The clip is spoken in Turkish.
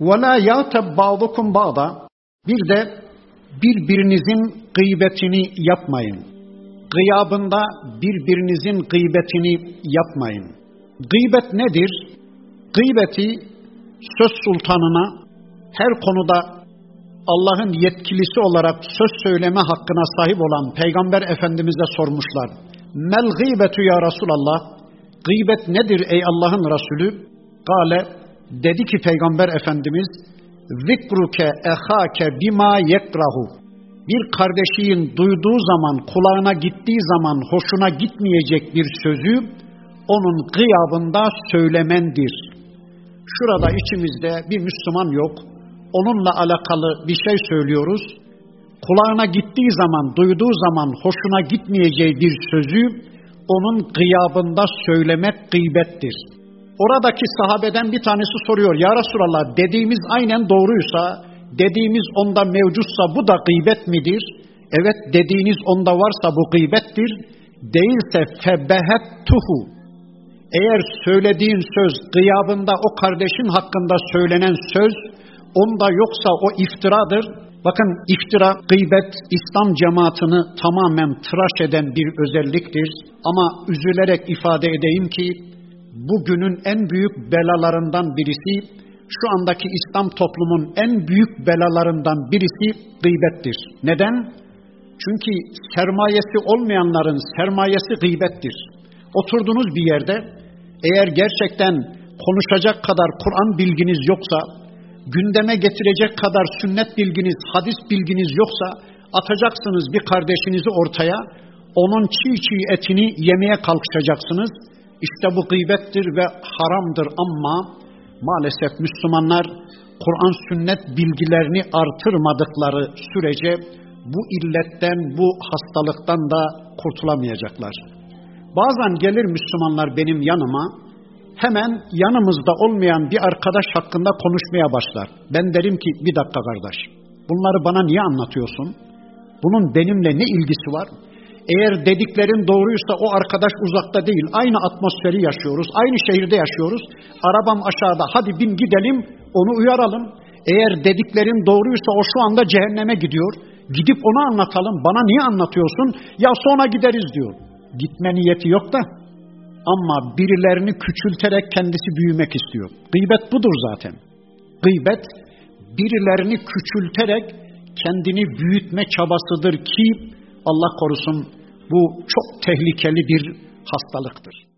وَلَا يَغْتَبْ بَعْضُكُمْ بَعْضًا Bir de birbirinizin gıybetini yapmayın. Gıyabında birbirinizin gıybetini yapmayın. Gıybet nedir? Gıybeti söz sultanına her konuda Allah'ın yetkilisi olarak söz söyleme hakkına sahip olan Peygamber Efendimiz'e sormuşlar. Mel gıybetu ya Resulallah? Gıybet nedir ey Allah'ın Resulü? Gale dedi ki Peygamber Efendimiz zikruke ehake bima yekrahu bir kardeşin duyduğu zaman, kulağına gittiği zaman hoşuna gitmeyecek bir sözü onun gıyabında söylemendir. Şurada içimizde bir Müslüman yok. Onunla alakalı bir şey söylüyoruz. Kulağına gittiği zaman, duyduğu zaman hoşuna gitmeyeceği bir sözü onun gıyabında söylemek gıybettir. Oradaki sahabeden bir tanesi soruyor. Ya Resulallah dediğimiz aynen doğruysa, dediğimiz onda mevcutsa bu da gıybet midir? Evet dediğiniz onda varsa bu gıybettir. Değilse febehet tuhu. Eğer söylediğin söz gıyabında o kardeşin hakkında söylenen söz onda yoksa o iftiradır. Bakın iftira, gıybet İslam cemaatini tamamen tıraş eden bir özelliktir. Ama üzülerek ifade edeyim ki bugünün en büyük belalarından birisi şu andaki İslam toplumun en büyük belalarından birisi gıybettir. Neden? Çünkü sermayesi olmayanların sermayesi gıybettir. Oturduğunuz bir yerde eğer gerçekten konuşacak kadar Kur'an bilginiz yoksa, gündeme getirecek kadar sünnet bilginiz, hadis bilginiz yoksa atacaksınız bir kardeşinizi ortaya, onun çiğ çiğ etini yemeye kalkışacaksınız. İşte bu gıybettir ve haramdır ama maalesef Müslümanlar Kur'an sünnet bilgilerini artırmadıkları sürece bu illetten, bu hastalıktan da kurtulamayacaklar. Bazen gelir Müslümanlar benim yanıma, hemen yanımızda olmayan bir arkadaş hakkında konuşmaya başlar. Ben derim ki bir dakika kardeş, bunları bana niye anlatıyorsun? Bunun benimle ne ilgisi var? Eğer dediklerin doğruysa o arkadaş uzakta değil. Aynı atmosferi yaşıyoruz. Aynı şehirde yaşıyoruz. Arabam aşağıda. Hadi bin gidelim. Onu uyaralım. Eğer dediklerin doğruysa o şu anda cehenneme gidiyor. Gidip onu anlatalım. Bana niye anlatıyorsun? Ya sonra gideriz diyor. Gitme niyeti yok da. Ama birilerini küçülterek kendisi büyümek istiyor. Gıybet budur zaten. Gıybet birilerini küçülterek kendini büyütme çabasıdır ki Allah korusun bu çok tehlikeli bir hastalıktır.